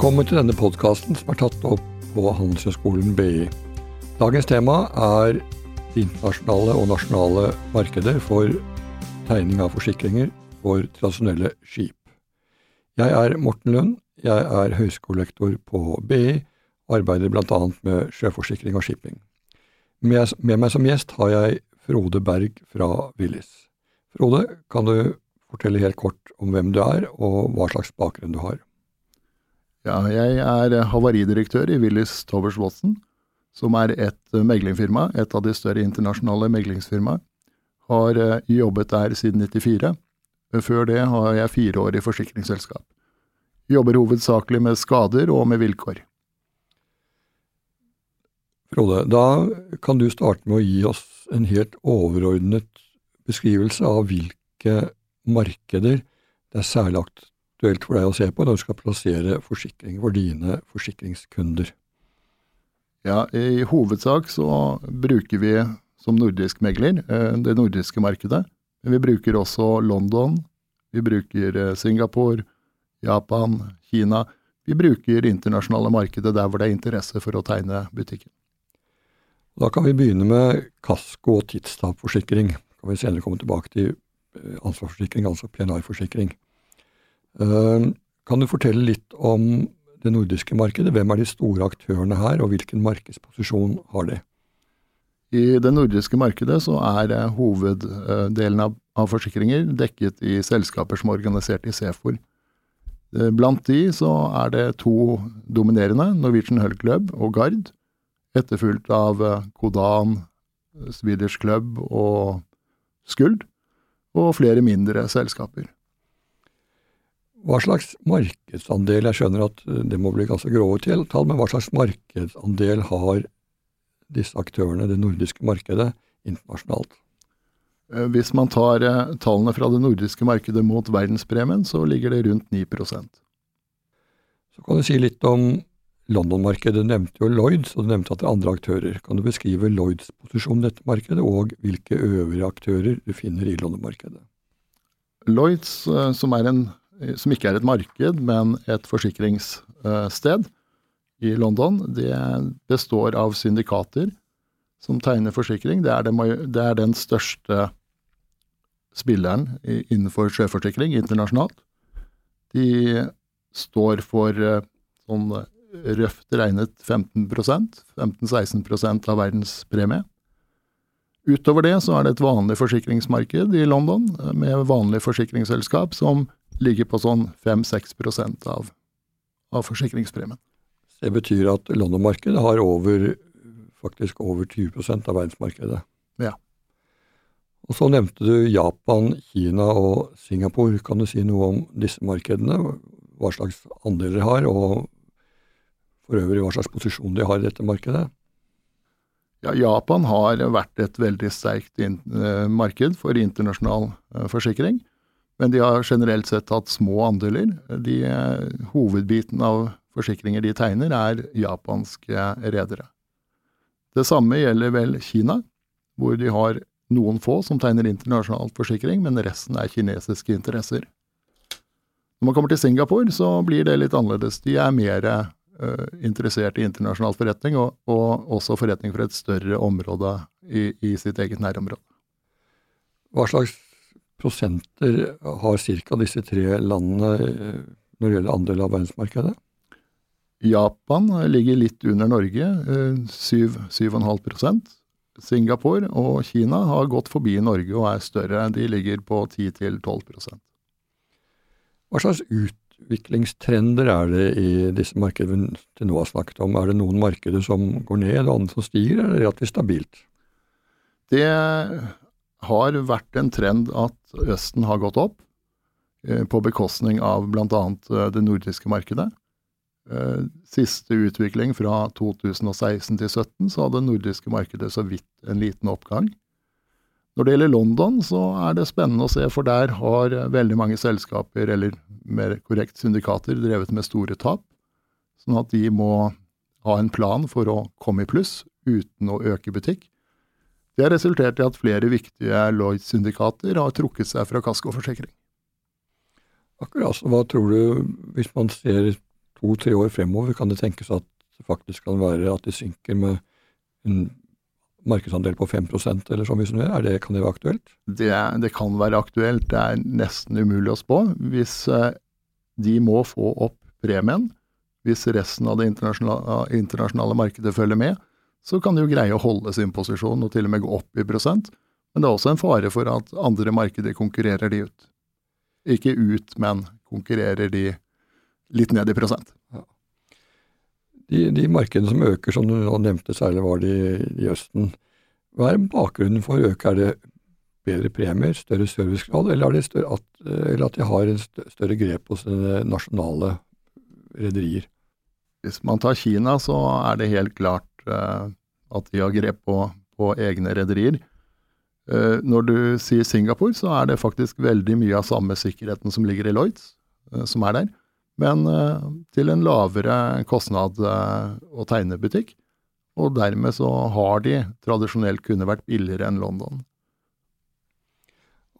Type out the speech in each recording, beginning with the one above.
Velkommen til denne podkasten som er tatt opp på Handelshøyskolen BI. Dagens tema er de internasjonale og nasjonale markeder for tegning av forsikringer for tradisjonelle skip. Jeg er Morten Lund, jeg er høyskolelektor på BI og arbeider bl.a. med sjøforsikring og shipping. Med meg som gjest har jeg Frode Berg fra Willis. Frode, kan du fortelle helt kort om hvem du er, og hva slags bakgrunn du har? Ja, jeg er havaridirektør i Willis Towers Watson, som er et meglingfirma, et av de større internasjonale meglingsfirmaene. Har eh, jobbet der siden 94. Før det har jeg fire år i forsikringsselskap. Jobber hovedsakelig med skader og med vilkår. Frode, da kan du starte med å gi oss en helt overordnet beskrivelse av hvilke markeder det er særlig aktuelt for deg å se på når du skal plassere forsikring for dine forsikringskunder? Ja, I hovedsak så bruker vi som nordisk megler eh, det nordiske markedet. Men vi bruker også London, vi bruker eh, Singapore, Japan, Kina. Vi bruker internasjonale markedet der hvor det er interesse for å tegne butikken. Da kan vi begynne med kasko- og tidstapforsikring. Kan vi senere komme tilbake til eh, ansvarsforsikring, altså PNR-forsikring. Ehm, kan du fortelle litt om det nordiske markedet? Hvem er de store aktørene her, og hvilken markedsposisjon har de? I det nordiske markedet så er hoveddelen av, av forsikringer dekket i selskaper som er organisert i Sefor. Eh, blant de så er det to dominerende, Norwegian Hull Club og Gard, etterfulgt av eh, Kodan, Swedish Club og Skuld, og flere mindre selskaper. Hva slags markedsandel, jeg skjønner at eh, det må bli ganske grove tall, men hva slags markedsandel har disse aktørene, det nordiske markedet, internasjonalt? Eh, hvis man tar eh, tallene fra det nordiske markedet mot verdenspremien, så ligger det rundt 9% Så kan du si litt om London-markedet. Du nevnte jo Lloyds, og du nevnte at det er andre aktører. Kan du beskrive Lloyds posisjon i dette markedet, og hvilke øvrige aktører du finner i London-markedet? Lloyds, som er en som ikke er et marked, men et forsikringssted i London. Det består av syndikater som tegner forsikring. Det er, det, det er den største spilleren innenfor sjøforsikring internasjonalt. De står for eh, sånn røft regnet 15% 15-16% av verdens premie. Utover det så er det et vanlig forsikringsmarked i London med vanlig forsikringsselskap som ligger på sånn 5-6% av, av forsikringspremien. Det betyr at London-markedet har over, faktisk over 20% av verdensmarkedet. Ja. Og Så nevnte du Japan, Kina og Singapore. Kan du si noe om disse markedene? Hva slags andeler de har, og for øvrig hva slags posisjon de har i dette markedet? Ja, Japan har vært et veldig sterkt eh, marked for internasjonal eh, forsikring. Men de har generelt sett hatt små andeler. De, hovedbiten av forsikringer de tegner, er japanske redere. Det samme gjelder vel Kina, hvor de har noen få som tegner internasjonal forsikring, men resten er kinesiske interesser. Når man kommer til Singapore, så blir det litt annerledes. De er mer uh, interessert i internasjonal forretning, og, og, også forretning for et større område i, i sitt eget nærområde. Hva slags prosenter har ca. disse tre landene eh, når det gjelder andel av verdensmarkedet? Japan ligger litt under Norge, 7-7,5 eh, Singapore og Kina har gått forbi Norge og er større. De ligger på 10-12% Hva slags utviklingstrender er det i disse markedene vi til nå har snakket om? Er det noen markeder som går ned og andre som stiger, eller er det relativt stabilt? Det har vært en trend at Østen har gått opp, eh, på bekostning av bl.a. Eh, det nordiske markedet. Eh, siste utvikling fra 2016 til 2017 så hadde det nordiske markedet så vidt en liten oppgang. Når det gjelder London, så er det spennende å se, for der har veldig mange selskaper, eller mer korrekt syndikater, drevet med store tap. Sånn at de må ha en plan for å komme i pluss uten å øke butikk. Det har resultert i at flere viktige Lloyd-syndikater har trukket seg fra kaskoforsikring. Akkurat. Hva tror du, hvis man ser to-tre år fremover kan det tenkes at det faktisk kan være at de synker med en markedsandel på 5% eller sånn hvis er det, Kan det være aktuelt? Det, det, kan være aktuelt. Det er nesten umulig å spå. Hvis eh, de må få opp premien, hvis resten av det internasjonale, internasjonale markedet følger med, så kan de jo greie å holde sin posisjon og til og med gå opp i prosent. Men det er også en fare for at andre markeder konkurrerer de ut. Ikke ut, men konkurrerer de litt ned i prosent. Ja. De, de, markedene som øker, som du nevnte, særlig var de i Østen. Hva er bakgrunnen for å øke? Er det bedre premier, større servicegrad, eller, større, at, eller at de har en større grep hos nasjonale rederier? Hvis man tar Kina, så er det helt klart at de har grep på, på egne rederier. Uh, når du sier Singapore, så er det faktisk veldig mye av samme sikkerheten som ligger i Lloyds, uh, som er der men eh, til en lavere kostnad eh, å tegne butikk. Og dermed så har de tradisjonelt kunne vært billigere enn London.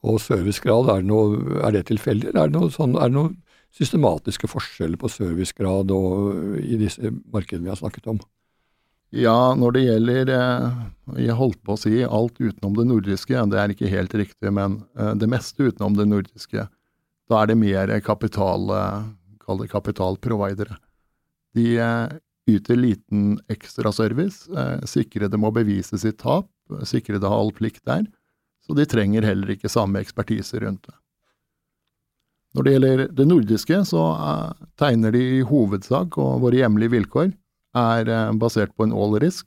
Og servicegrad, er det, noe, er det tilfeldig, er det, sånn, er noen systematiske forskjeller på servicegrad og, i disse markedene vi har snakket om? Ja, når det gjelder eh, Jeg holdt på å si alt utenom det nordiske, det er ikke helt riktig, men det meste utenom det nordiske. Da er det mer kapital kall det kapitalprovidere. De eh, yter liten ekstraservice, eh, sikrede må bevise sitt tap, sikrede har all plikt der, så de trenger heller ikke samme ekspertise rundt det. Når det gjelder det nordiske, så eh, tegner de i hovedsak, og våre hjemlige vilkår er basert på en all risk,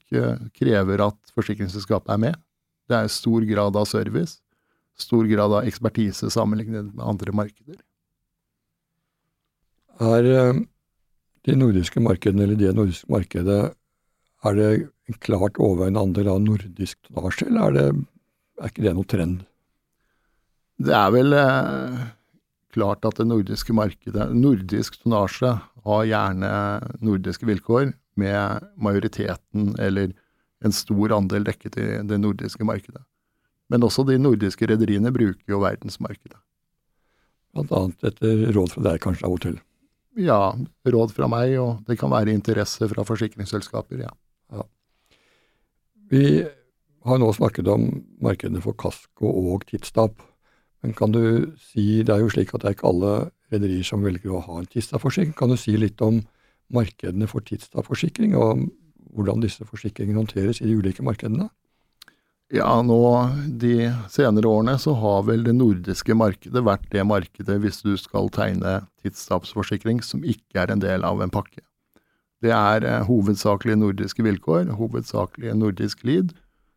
krever at forsikringsselskapet er med. Det er stor grad av service, stor grad av ekspertise sammenlignet med andre markeder er eh, de nordiske markedene, eller det nordiske markedet, er det en klart overveiende andel av nordisk tonnasje, eller er, det, er ikke det noe trend? Det er vel eh, klart at det nordiske markedet, nordisk tonnasje, har gjerne nordiske vilkår med majoriteten eller en stor andel dekket i det nordiske markedet. Men også de nordiske rederiene bruker jo verdensmarkedet. Blant annet etter råd fra deg kanskje av og til? ja, råd fra meg, og det kan være interesse fra forsikringsselskaper, ja. ja. Vi har nå snakket om markedene for kasko og tidstap. Men kan du si, det er jo slik at det er ikke alle rederier som velger å ha en tidstapforsikring. Kan du si litt om markedene for tidstapforsikring, og hvordan disse forsikringene håndteres i de ulike markedene? Ja, nå de senere årene så har vel det nordiske markedet vært det markedet hvis du skal tegne tidstapsforsikring som ikke er en del av en pakke. Det er eh, hovedsakelig nordiske vilkår, hovedsakelig nordisk lead.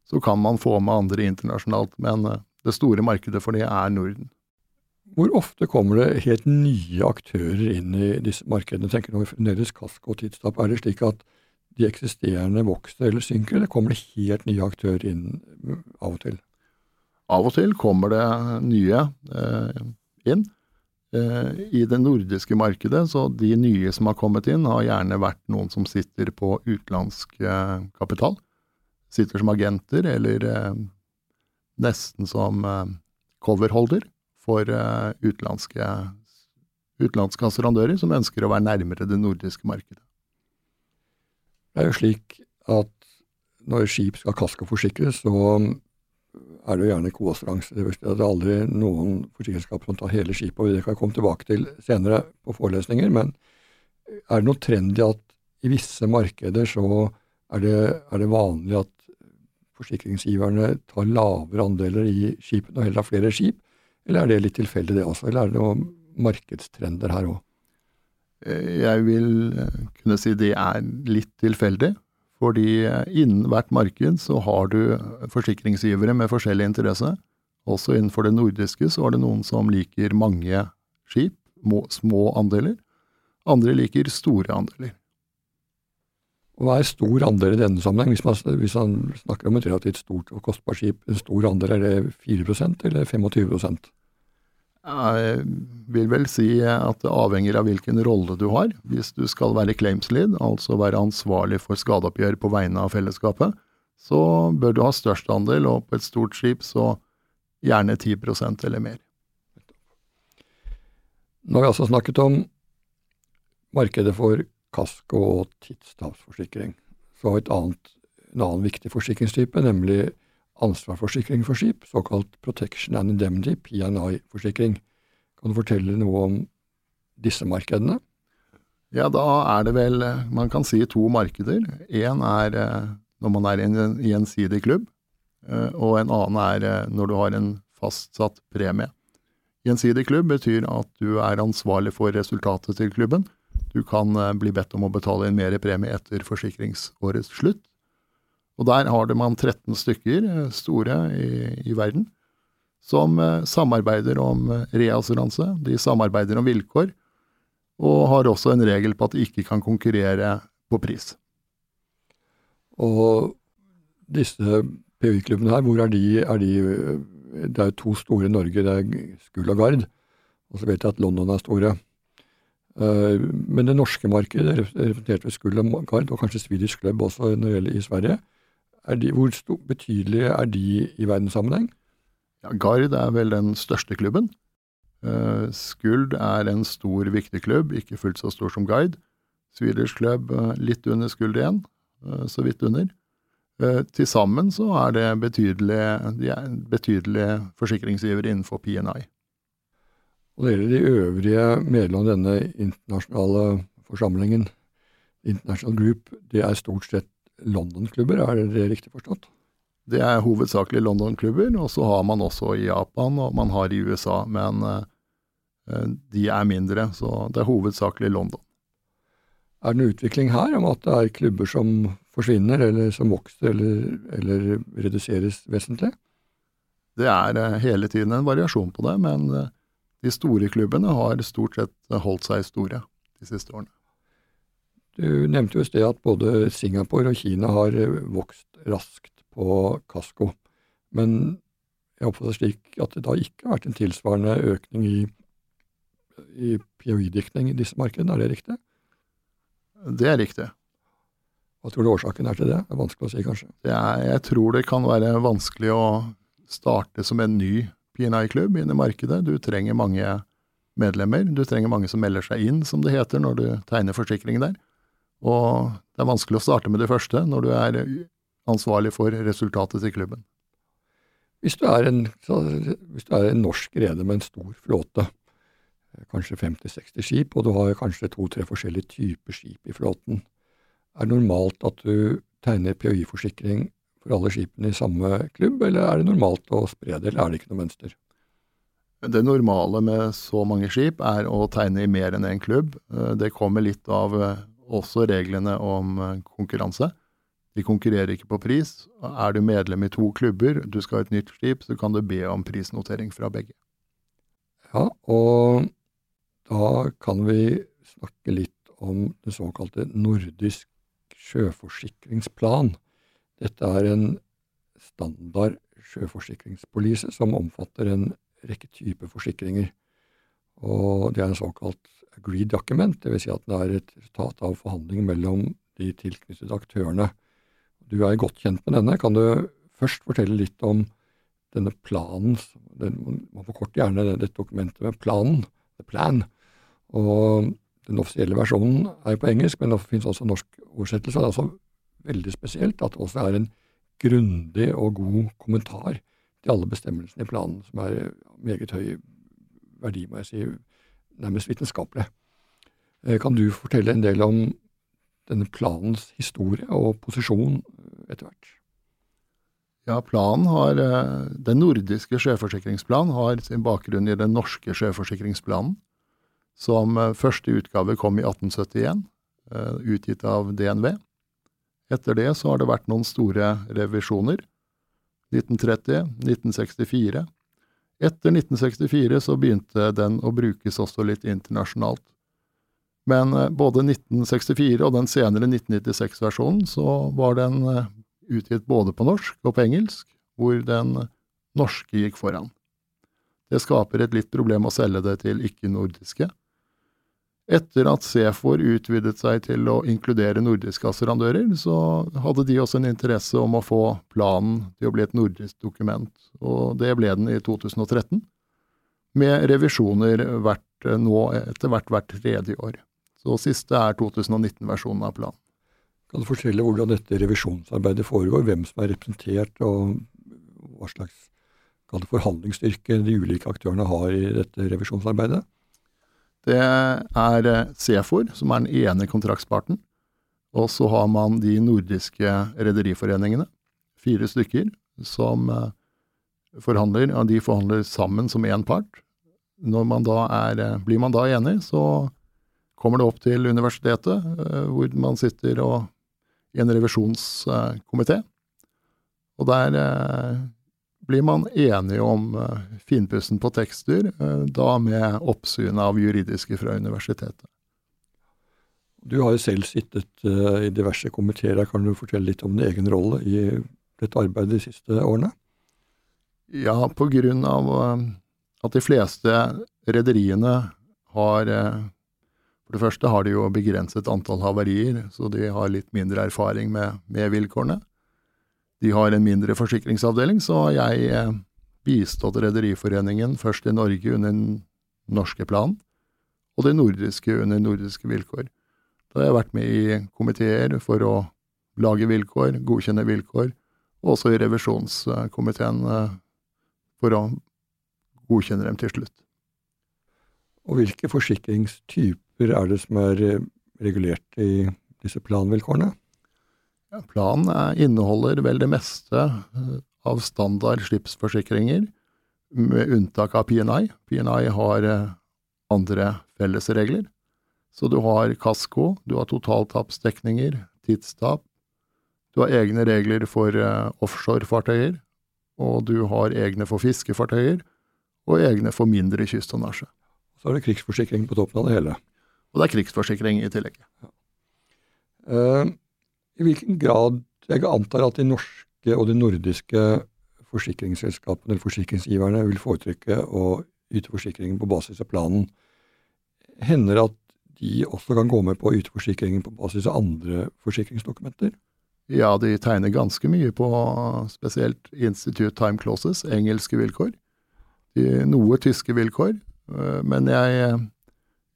Så kan man få med andre internasjonalt, men eh, det store markedet for det er Norden. Hvor ofte kommer det helt nye aktører inn i disse markedene? Tenker du fremdeles kasko og tidstap? Er det slik at de eksisterende vokser eller synker, eller kommer det helt nye aktører inn av og til? Av og til kommer det nye eh, inn. Eh, I det nordiske markedet, så de nye som har kommet inn, har gjerne vært noen som sitter på utenlandsk eh, kapital. Sitter som agenter, eller eh, nesten som eh, coverholder for eh, utenlandske, utenlandske assurandører som ønsker å være nærmere det nordiske markedet. Det er jo slik at når skip skal kaskoforsikres, så er det jo gjerne koassuransje. Det er aldri noen forsikringsselskap som tar hele skipet, og det kan jeg komme tilbake til senere på forelesninger. Men er det noe trend i at i visse markeder så er det, er det vanlig at forsikringsgiverne tar lavere andeler i skipene og heller har flere skip, eller er det litt tilfeldig det også, eller er det noen markedstrender her òg? Eh, jeg vil eh, kunne si det er litt tilfeldig. Fordi eh, innen hvert marked så har du forsikringsgivere med forskjellig interesse. Også innenfor det nordiske så er det noen som liker mange skip, små andeler. Andre liker store andeler. Hva er stor andel i denne sammenheng? Hvis man, hvis man snakker om et relativt stort og kostbart skip, en stor andel, er det 4% eller 25 jeg vil vel si at det avhenger av hvilken rolle du har. Hvis du skal være claims lead, altså være ansvarlig for skadeoppgjør på vegne av fellesskapet, så bør du ha størst andel, og på et stort skip så gjerne 10% eller mer. Nå har vi altså snakket om markedet for kasko og tidstapsforsikring, så et annet, en annen viktig forsikringstype, nemlig ansvarsforsikring for skip, såkalt Protection and Indemnity, PNI-forsikring. Kan du fortelle noe om disse markedene? Ja, da er det vel, man kan si to markeder. Én er eh, når man er i en gjensidig klubb, eh, og en annen er eh, når du har en fastsatt premie. Gjensidig klubb betyr at du er ansvarlig for resultatet til klubben. Du kan bli bedt om å betale inn mer premie etter forsikringsårets slutt. Og der har det man 13 stykker store i, i verden som samarbeider om reassuranse. De samarbeider om vilkår og har også en regel på at de ikke kan konkurrere på pris. Og disse PU-klubbene her, hvor er de, er de, Det er jo to store i Norge, det er Skull og Gard. Og så vet jeg at London er store. Eh, men det norske markedet, representert ved Skull og Gard, og kanskje Swedish Club også når det gjelder i Sverige, de, hvor betydelige er de i verdenssammenheng? Ja, Gard er vel den største klubben. Uh, Skuld er en stor, viktig klubb, ikke fullt så stor som Guide. Swedish Club uh, litt under Skuld igjen, uh, så vidt under. Til sammen så er det betydelige, de er betydelige forsikringsgivere innenfor PNI. Og det gjelder de øvrige medlemmene av denne internasjonale forsamlingen, International Group, det er stort sett London-klubber, er det riktig forstått? Det er hovedsakelig London-klubber, og så har man også i Japan, og man har i USA, men uh, de er mindre, så det er hovedsakelig London. Er det en utvikling her om at det er klubber som forsvinner, eller som vokser, eller, eller reduseres vesentlig? Det er uh, hele tiden en variasjon på det, men de store klubbene har stort sett holdt seg store de siste årene. Du nevnte jo i sted at både Singapore og Kina har vokst raskt på kasko. Men jeg oppfatter det slik at det da ikke har vært en tilsvarende økning i, i POI-dekning i disse markedene. Er det riktig? Det er riktig. Hva tror du årsaken er til det? Det er vanskelig å si, kanskje. Er, jeg tror det kan være vanskelig å starte som en ny PNI-klubb inn i markedet. Du trenger mange medlemmer. Du trenger mange som melder seg inn, som det heter, når du tegner forsikring der. Og det er vanskelig å starte med det første når du er ansvarlig for resultatet til klubben. Hvis du er en, hvis du er en norsk rede med en stor flåte, kanskje 50-60 skip, og du har kanskje to-tre forskjellige typer skip i flåten, er det normalt at du tegner PHI-forsikring for alle skipene i samme klubb, eller er det normalt å spre det, eller er det ikke noe mønster? Det normale med så mange skip er å tegne i mer enn én klubb. Det kommer litt av også reglene om konkurranse. De konkurrerer ikke på pris. Er du medlem i to klubber, du skal ha et nytt skip, så kan du be om prisnotering fra begge. Ja, og da kan vi snakke litt om det såkalte nordisk sjøforsikringsplan. Dette er en standard sjøforsikringspolise som omfatter en rekke typer forsikringer. Og det er en såkalt agreed document, dvs. Si at det er et resultat av forhandlinger mellom de tilknyttede aktørene. Du er godt kjent med denne. Kan du først fortelle litt om denne planen? Den, man forkorter gjerne dette dokumentet med planen, the plan. Og den offisielle versjonen er på engelsk, men det finnes også norsk oversettelse. Det er også veldig spesielt at det også er en grundig og god kommentar til alle bestemmelsene i planen, som er meget høy verdi, må jeg si, nærmest vitenskapelig. Eh, kan du fortelle en del om denne planens historie og posisjon etter hvert? Ja, planen har, eh, Den nordiske sjøforsikringsplanen har sin bakgrunn i den norske sjøforsikringsplanen, som eh, første utgave kom i 1871, eh, utgitt av DNV. Etter det så har det vært noen store revisjoner. 1930, 1964. Etter 1964 så begynte den å brukes også litt internasjonalt. Men eh, både 1964 og den senere 1996-versjonen så var den eh, utgitt både på norsk og på engelsk, hvor den norske gikk foran. Det skaper et litt problem å selge det til ikke-nordiske. Etter at Sefor utvidet seg til å inkludere nordiske assurandører, så hadde de også en interesse om å få planen til å bli et nordisk dokument, og det ble den i 2013, med revisjoner hvert, nå etter hvert hvert tredje år. Så siste er 2019-versjonen av planen. Kan du fortelle hvordan dette revisjonsarbeidet foregår, hvem som er representert, og hva slags forhandlingsstyrke de ulike aktørene har i dette revisjonsarbeidet? Det er Sefor som er den ene kontraktsparten. Og så har man de nordiske rederiforeningene, fire stykker, som eh, forhandler. Og de forhandler sammen som én part. Når man da er, eh, blir man da enig, så kommer det opp til universitetet, eh, hvor man sitter og, i en revisjonskomité. Og der blir man enige om finpussen på tekster, da med oppsyn av juridiske fra universitetet. Du har jo selv sittet uh, i diverse komiteer. Kan du fortelle litt om din egen rolle i dette arbeidet de siste årene? Ja, på grunn av at de fleste rederiene har For det første har de jo begrenset antall havarier, så de har litt mindre erfaring med, med vilkårene. De har en mindre forsikringsavdeling, så har jeg bistått Rederiforeningen først i Norge under den norske planen, og det nordiske under nordiske vilkår. Da har jeg vært med i komiteer for å lage vilkår, godkjenne vilkår, og også i revisjonskomiteen eh, for å godkjenne dem til slutt. Og hvilke forsikringstyper er det som er eh, regulert i disse planvilkårene? Planen inneholder vel det meste eh, av standard skipsforsikringer, med unntak av PNI. PNI har andre fellesregler. Så du har kasko, du har totaltapsdekninger, tidstap, du har egne regler for uh, offshorefartøyer, og du har egne for fiskefartøyer, og egne for mindre kysttonnasje. Så er det krigsforsikring på toppen av det hele. Og det er krigsforsikring i tillegg. Ja. Uh, I hvilken grad Jeg antar at de norske og de nordiske forsikringsselskapene eller forsikringsgiverne vil foretrekke å yte forsikringen på basis av planen. Hender at de også kan gå med på å yte forsikringen på basis av andre forsikringsdokumenter? Ja, de tegner ganske mye på spesielt Institute Time Clauses, engelske vilkår. Noe tyske vilkår. Øh, men jeg,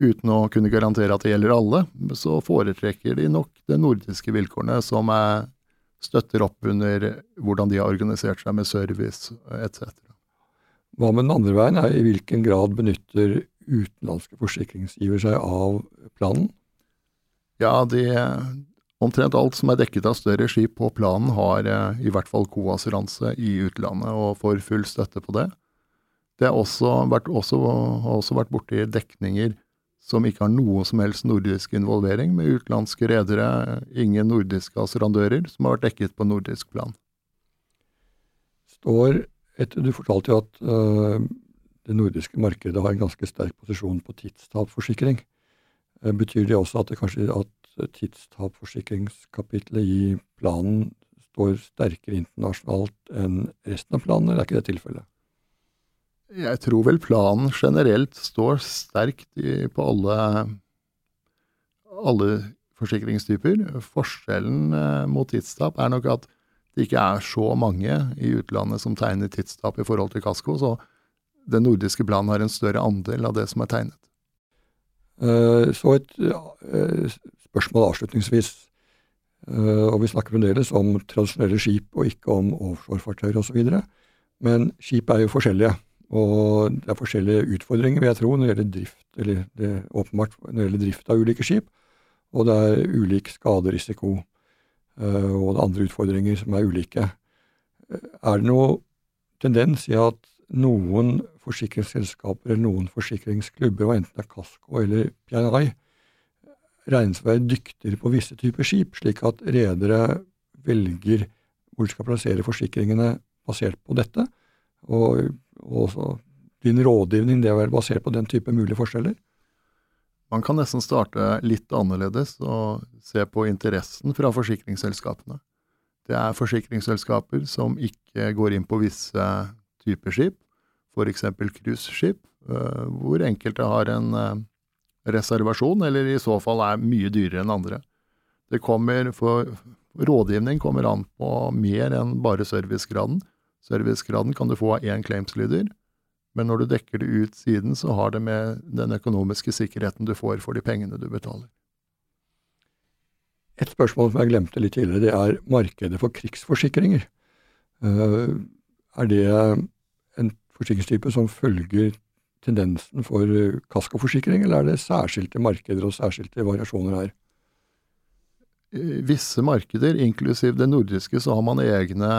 uten å kunne garantere at det gjelder alle, så foretrekker de nok de nordiske vilkårene, som er, støtter opp under hvordan de har organisert seg med service etc. Hva med den andre veien, er i hvilken grad benytter utenlandske forsikringsgiver seg av planen? Ja, de, omtrent alt som er dekket av større skip på planen, har eh, i hvert fall koassuranse i utlandet og får full støtte på det. Det har også vært, også, også vært borti dekninger som ikke har noe som helst nordisk involvering, med utenlandske redere, ingen nordiske assurandører, som har vært dekket på nordisk plan. Står etter, Du fortalte jo at uh, det nordiske markedet har en ganske sterk posisjon på tidstapforsikring. Eh, betyr det også at det kanskje at tidstapforsikringskapitlet i planen står sterkere internasjonalt enn resten av planen, eller er ikke det tilfellet? Jeg tror vel planen generelt står sterkt i, på alle, alle forsikringstyper. Forskjellen eh, mot tidstap er nok at det ikke er så mange i utlandet som tegner tidstap i forhold til kasko. så den nordiske planen har en større andel av det som er tegnet. Eh, så et eh, spørsmål avslutningsvis. Og vi snakker fremdeles om tradisjonelle skip og ikke om offshorefartøyer osv. Men skip er jo forskjellige, og det er forskjellige utfordringer, vil jeg tro, når det gjelder drift, eller det åpenbart når det gjelder drift av ulike skip. Og det er ulik skaderisiko, og det er andre utfordringer som er ulike. Er det noe tendens i at noen forsikringsselskaper eller noen forsikringsklubber, og enten det er Casco eller PNI, regnes å være dyktigere på visse typer skip, slik at redere velger hvor de skal plassere forsikringene basert på dette. Og, også din rådgivning det å være basert på den type mulige forskjeller? Man kan nesten starte litt annerledes og se på interessen fra forsikringsselskapene. Det er forsikringsselskaper som ikke går inn på visse typer skip, f.eks. cruiseskip, eh, hvor enkelte har en eh, reservasjon, eller i så fall er mye dyrere enn andre. Det kommer for, Rådgivning kommer an på mer enn bare servicegraden. Servicegraden kan du få av én claimslyder, men når du dekker det ut siden, så har det med den økonomiske sikkerheten du får for de pengene du betaler. Et spørsmål som jeg glemte litt tidligere, det er markedet for krigsforsikringer. Eh, er det en forsikringstype som følger tendensen for kaskoforsikring, eller er det særskilte markeder og særskilte variasjoner her? I visse markeder, inklusiv det nordiske, så har man egne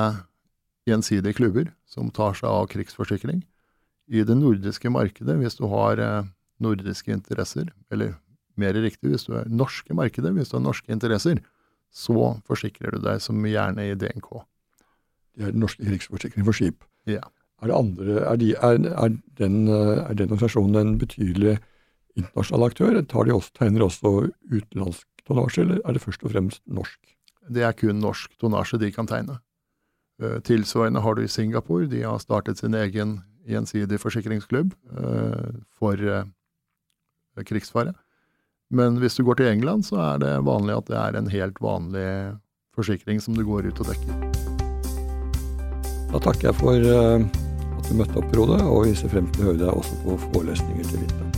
gjensidige klubber som tar seg av krigsforsikring. I det nordiske markedet, hvis du har eh, nordiske interesser, eller mer riktig hvis du er norske markedet, hvis du har norske interesser, så forsikrer du deg som gjerne i DNK. Det er den norske krigsforsikring for skip. Ja. Er, andre, er, de, er, er, den, er, den, organisasjonen en betydelig internasjonal aktør? Tar de også, tegner også utenlandsk tonnasje, eller er det først og fremst norsk? Det er kun norsk tonnasje de kan tegne. Uh, tilsvarende har du i Singapore. De har startet sin egen gjensidig forsikringsklubb uh, for uh, krigsfare. Men hvis du går til England, så er det vanlig at det er en helt vanlig forsikring som du går ut og dekker. Da takker jeg for at du møtte opp, Frode, og vi ser frem til å høre deg også på forelesninger til vinteren.